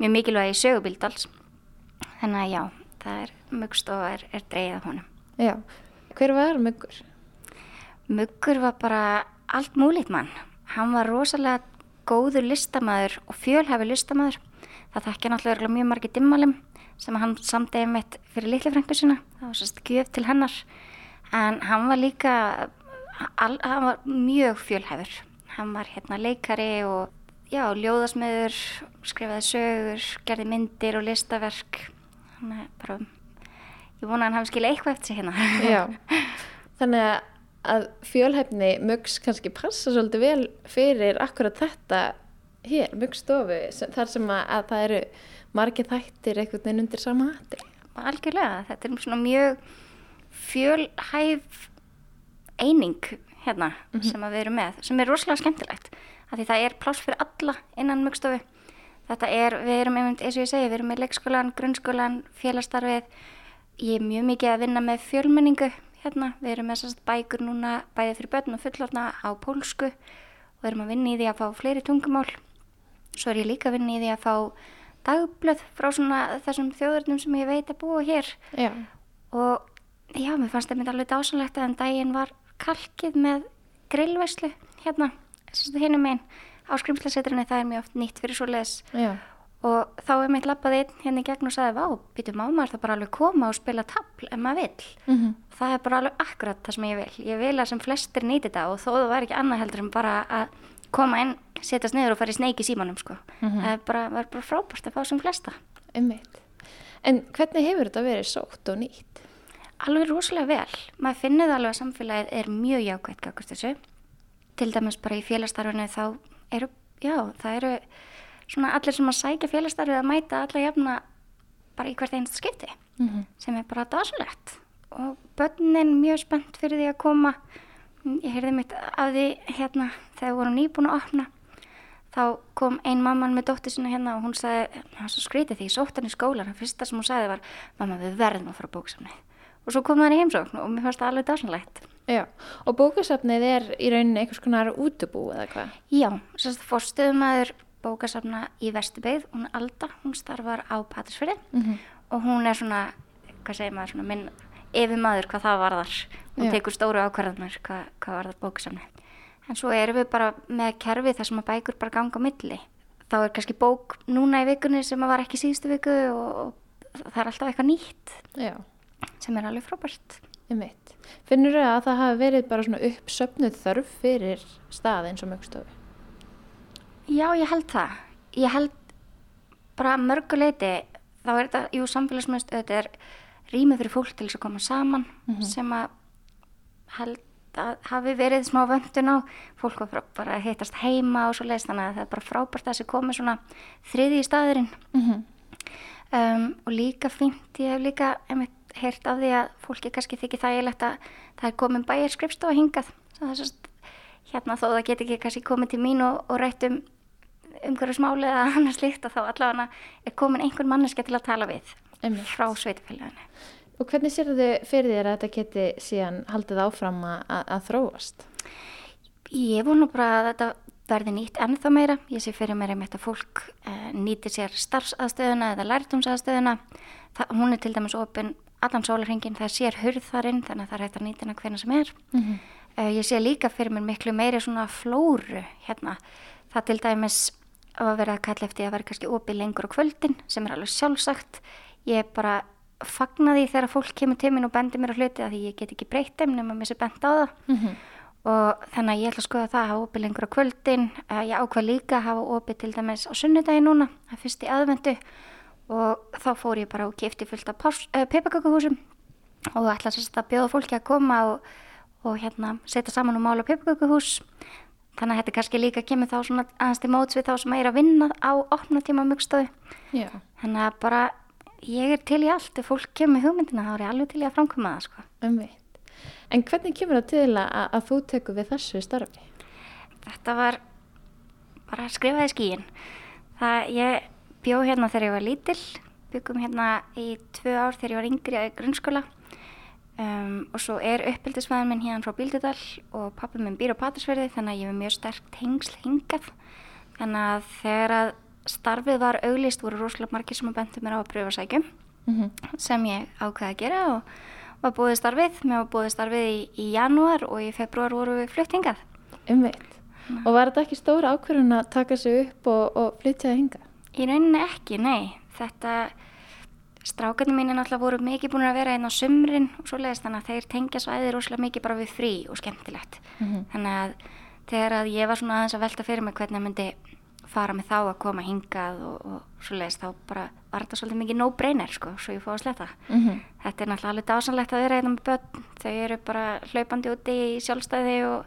mjög mikilvæg í sögubíldals. Þannig að já, það er muggstofa er, er dreigð af honum. Já, hver var muggur? Muggur var bara allt múlít mann. Hann var rosalega góður listamæður og fjölhæfi listamæður það þekkja náttúrulega mjög margi dimmalum sem hann samdegi mitt fyrir litlifrængu sína það var sérst gjöf til hennar en hann var líka all, hann var mjög fjölhæfur hann var hérna leikari og já, ljóðasmiður skrifaði sögur, gerði myndir og listaverk hann er bara ég vona að hann hafi skilja eitthvað eftir sig hérna Já, þannig að fjölhæfni mögs kannski passa svolítið vel fyrir akkurat þetta hér, mjögstofu, þar sem að, að það eru margir þættir einhvern veginn undir sama hatti. Algjörlega, þetta er svona mjög fjölhæf eining hérna mm -hmm. sem við erum með, sem er rosalega skemmtilegt af því það er pláss fyrir alla innan mjögstofu. Þetta er, við erum einmitt, eins og ég segi, við erum með leikskólan, grunnskólan, félastarfið, ég er mjög mikið að vinna með fjölmenningu hérna, við erum með sérst bækur núna bæðið fyrir börn og fullorna á pólsku og erum að vinna í því að fá fleiri tungumál. Svo er ég líka að vinna í því að fá dagblöð frá svona þessum þjóðurnum sem ég veit að búa hér Já. og já, mér fannst myndi alveg dásanlegt að en daginn var kalkið með grillvæslu hérna, hinnum einn á skrimslasetrinni, það er mjög oft nýtt fyrir svo les og þá er mitt lappaði einn hérna í gegn og sagði, vá, býtum á maður það bara alveg koma og spila tabl ef maður vill mm -hmm. það er bara alveg akkurat það sem ég vil ég vil að sem flestir nýti þetta og þó það væri ekki annað heldur en bara að koma inn, setjast niður og fara í sneiki símanum sko. mm -hmm. það er bara, bara frábært að fá sem flesta Einmitt. En hvernig hefur þetta verið sótt og nýtt? Alveg rosalega vel maður finnir það alveg að samfélagið er mjög jákvæmt kakast þessu til dæmis bara í félastarfinu þá eru, já, það eru svona allir sem að sækja félagstarfið að mæta alla jafna bara í hvert einasta skipti mm -hmm. sem er bara dásulegt og börnin mjög spennt fyrir því að koma. Ég heyrði mitt af því hérna þegar við vorum nýbúin að opna þá kom ein mamman með dóttir sinna hérna og hún sagði, var svo skrítið því ég sótt hann í skólan, það fyrsta sem hún sagði var mamma við verðum að fara bóksamni og svo kom það í heimsókn og mér fannst það alveg dásanlegt Já, og bókasafnið er í rauninni einhvers konar útubú eða hvað? Já, sérst fórstöðumæður bókasafna í Vesturbygð, hún er Alda, hún starfar á Patrísfjörði mm -hmm. og hún er svona, hvað segir maður, svona minn yfir maður hvað það varðar, hún Já. tekur stóru ákvarðanir hvað, hvað varðar bókasafni. En svo erum við bara með kerfi þar sem að bækur bara ganga á milli. Þá er kannski bók núna í vikunni sem að var ekki síðustu viku og, og það er alltaf eitthvað nýtt Já, sem er alveg frábært. einmitt. Finnur þau að það hafi verið bara svona uppsöfnuð þörf fyrir stað eins og mjögstofu? Já, ég held það. Ég held bara mörguleiti, þá er þetta, jú, samfélagsmyndstöð, þetta er rými fyrir fólk til þess að koma saman sem að held að hafi verið smá vöndun á. Fólk var bara- að hittast heima og svo leiðist þannig að það er bara frábært að þessi komið svona þriði í staðurinn. Mm -hmm. Um, og líka fínt, ég hef líka einmitt heyrt af því að fólki kannski þykir þægilegt að það er komin bæjar skrifstofa hingað sérst, hérna þó það get ekki kannski komið til mín og, og rætt um umhverfismáli eða annars líkt og þá allavega er komin einhver manneska til að tala við Einmitt. frá sveitafélaginu. Og hvernig sér þau fyrir þér að þetta geti síðan haldið áfram að, að, að þróast? Ég vonu bara að þetta verði nýtt ennþá meira. Ég sé fyrir mér einmitt að fólk uh, nýti sér starfsaðstöðuna eða lærtumsaðstöðuna. Hún er til dæmis opinn allan sólarhengin, það sér hurð þarinn þannig að það er hægt að nýta hana hvernig sem er. Mm -hmm. Uh, ég sé líka fyrir mér miklu meiri svona flóru hérna. Það til dæmis að vera að kalla eftir að vera kannski opið lengur á kvöldin sem er alveg sjálfsagt. Ég bara fagna því þegar fólk kemur til mín og bendir mér á hluti að því ég get ekki breytt þeim nema mér sé bent á það. Og þannig að ég ætla að skoða það að hafa opið lengur á kvöldin. Uh, ég ákvað líka að hafa opið til dæmis á sunnudagi núna, það fyrst í aðvendu og þá fór ég bara og kefti fullt af uh, pepakakuhúsum og ætla sérst að bjóða fólki að koma og, og hérna setja saman og mála pepakakuhús. Þannig að þetta kannski líka kemur þá svona aðeins til móts við þá sem er að vinna á opnatíma mjögstöðu. Já, Þannig að bara ég er til í allt, ef fólk kemur hugmyndina þá er ég alveg til í að framkoma það sko. En hvernig kemur það til að, að þú tekur við þessu starfi? Þetta var bara skrifaði skíin. Það, ég bjó hérna þegar ég var lítill, byggum hérna í tvö ár þegar ég var yngri í grunnskóla um, og svo er uppeldisfæðin minn hérna frá Bíldudal og pappi minn býr á Patrísverði þannig að ég hef mjög sterk tengsl hingað. Þannig að þegar að starfið var auglist voru rosalega margir sem að bentu mér á að pröfa sækjum Mm sem ég ákveði að gera og var búið starfið. Mér var búið starfið í, í janúar og í februar voru við flutt hingað. Einmitt. Og var þetta ekki stóra ákvörðun að taka sig upp og, og flytja það hinga? Í rauninni ekki, nei. Þetta, strákarnir mín er náttúrulega voru mikið búin að vera einn á sumrin og svoleiðist þannig að þeir tengja svæðið rosalega mikið bara við frí og skemmtilegt. Þannig að þegar að ég var svona aðeins að velta fyrir mig hvernig ég myndi fara með þá að koma hingað og, og svoleiðist þá bara var þetta svolítið mikið no-brainer sko, svo ég fóð að sletta. Mm -hmm. Þetta er náttúrulega alveg dásanlegt að vera einnig með börn. Þau eru bara hlaupandi úti í sjálfstæði og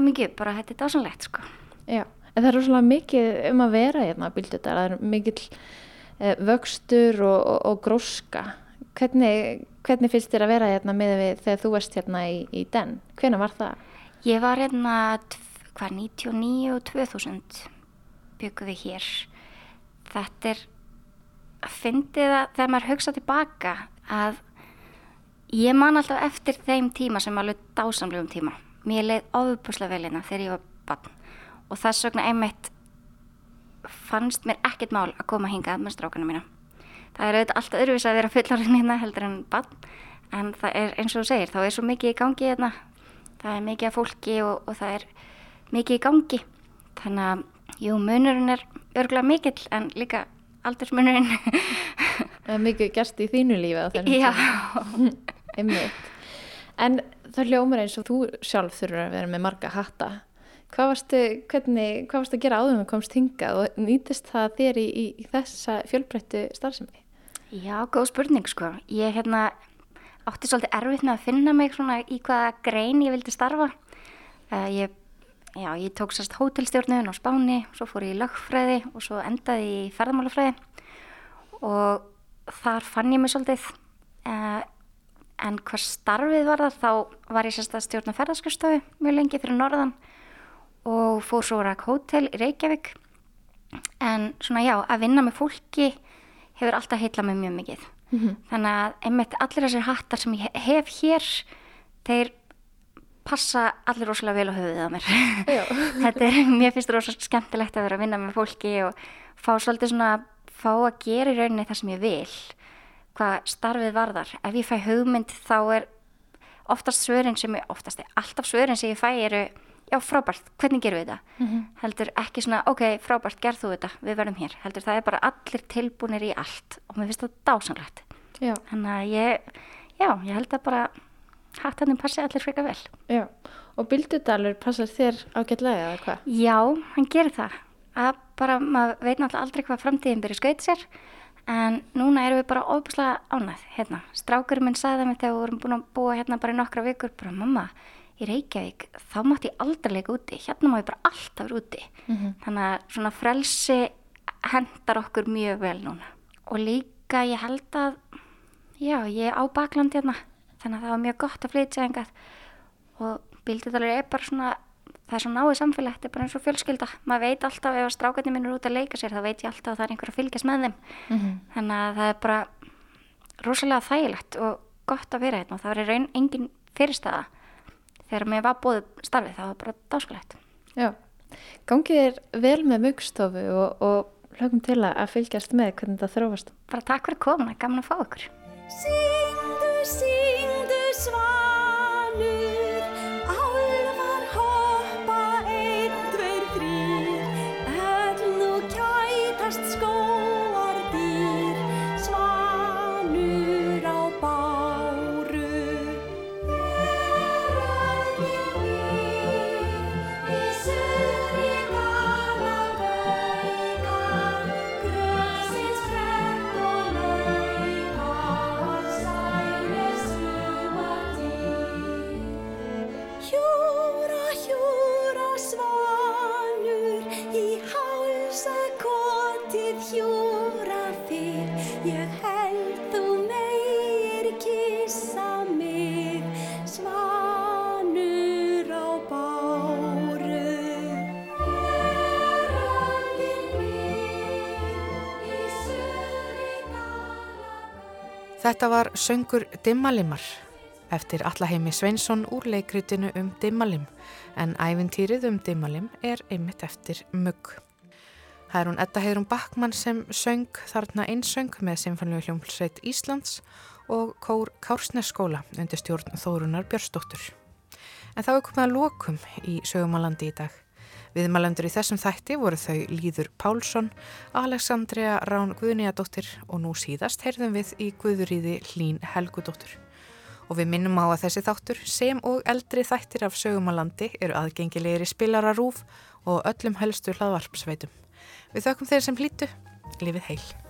mikið, bara þetta er dásanlegt sko. Já, En það er rosalega mikið um að vera hérna á bíldudar, það er mikill eh, vöxtur og, og, og gróska. Hvernig, hvernig finnst þér að vera hérna með við þegar þú varst hérna í, í den? Hvernig var það? Ég var hérna, hvað, 99 og 2000 byggum við hér. Þetta er, að fyndið að þegar maður hugsa tilbaka að ég man alltaf eftir þeim tíma sem alveg dásamlegum tíma. Mér leið ofubúslega vel hérna þegar ég var barn og þess vegna einmitt fannst mér ekkert mál að koma hingað með strákunum mína. Það er auðvitað alltaf öðruvís að vera fullorinn hérna heldur en barn en það er eins og þú segir, þá er svo mikið í gangi hérna. Það er mikið af fólki og, og það er mikið í gangi. Þannig að, jú, munurinn er örgulega mikill en líka aldursmunurinn. Það er mikið gerst í þínu lífi á þennum Já, Einmitt. En það hljómar eins og þú sjálf þurfur að vera með marga hatta. Hvað varstu, hvernig, hvað varstu að gera áður þú komst hingað og nýtist það þér í, í, þessa fjölbreyttu starfsemi? já, góð spurning sko. Ég hérna átti svolítið erfitt með að finna mig í hvaða grein ég vildi starfa. Uh, ég, já, ég tók sérst hótelstjórnun á Spáni, svo fór ég í lögfræði og svo endaði ég í ferðamálafræði og þar fann ég mig svolítið. Uh, en hvað starfið var það, þá var ég sérst að stjórna ferðarskjöstofu mjög lengi fyrir norðan og fór svo rak hótel í Reykjavík. En svona já, að vinna með fólki hefur alltaf heitla mig mjög mikið. Þannig að einmitt allir þessir hattar sem ég hef hér, þeir passa allir rosalega vel á höfuðið á mér. Þetta er, mér finnst rosalega skemmtilegt að vera að vinna með fólki og fá svolítið svona, fá að gera í rauninni það sem ég vil, hvað starfið varðar. Ef ég fæ hugmynd þá er oftast svörin sem ég, oftast er alltaf svörin sem ég fæ eru, já frábært, hvernig gerum við þetta? Heldur ekki svona, ok, frábært, gerð þú þetta, við verðum hér. Heldur það er bara allir tilbúinir í allt og mér finnst það dásanlegt. Já, Þannig að ég, já, ég held að bara hattanum passi allir freka vel. já. Og Bildudalur passar þér ágætlega eða hvað? Já, hann gerir það. Að bara, maður veit náttúrulega aldrei hvað framtíðin byrja skaut sér, en núna erum við bara óbúslega ánæð, hérna. Strákurinn minn sagði það mér þegar við vorum búin að búa hérna bara í nokkra vikur, bara mamma, í Reykjavík, þá mátti ég aldrei leika úti, hérna má ég bara alltaf vera úti. Þannig að svona frelsi hendar okkur mjög vel núna. Og líka ég held að, já, ég er á bakland hérna, þannig að það var mjög gott að flytja engað og bíldudalur er bara svona það er svo náið samfélag, þetta er bara eins og fjölskylda. Maður veit alltaf ef að strákarnir minn er út að leika sér þá veit ég alltaf að það er einhver að fylgjast með þeim. Þannig að það er bara rosalega þægilegt og gott að vera hérna. Og það var í raun engin fyrirstaða þegar mér var bóðið starfið það var bara dáskulegt Já. Gangið er vel með mugstofu og, og hlökum til að fylgjast með hvernig það þróast. bara takk fyrir komuna, gaman að fá ykkur Syngdu, syngdu svanur, Þetta var söngur Dimmalimar eftir Allaheimi Sveinsson úr leikritinu um Dimmalim en ævintýrið um Dimmalim er einmitt eftir Mugg. Það er hún Edda Heiðrún Backmann sem söng þarna einsöng með Sinfonlegu hljómsveit Íslands og Kór Kársnesskóla undir stjórn Þórunar Björnsdóttur. En þá er komið að lokum í sögumalandi í dag. Viðmælendur í þessum þætti voru þau Líður Pálsson, Alexandria Rán Guðnýjadóttir og nú síðast heyrðum við í Guðuríði Hlín Helgudóttur. Og við minnum á að þessi þáttur sem og eldri þættir af sögumalandi eru aðgengilegir í spilararúf og öllum helstu hlaðvarpsveitum. Við þökkum þeir sem hlýtu, lifið heil.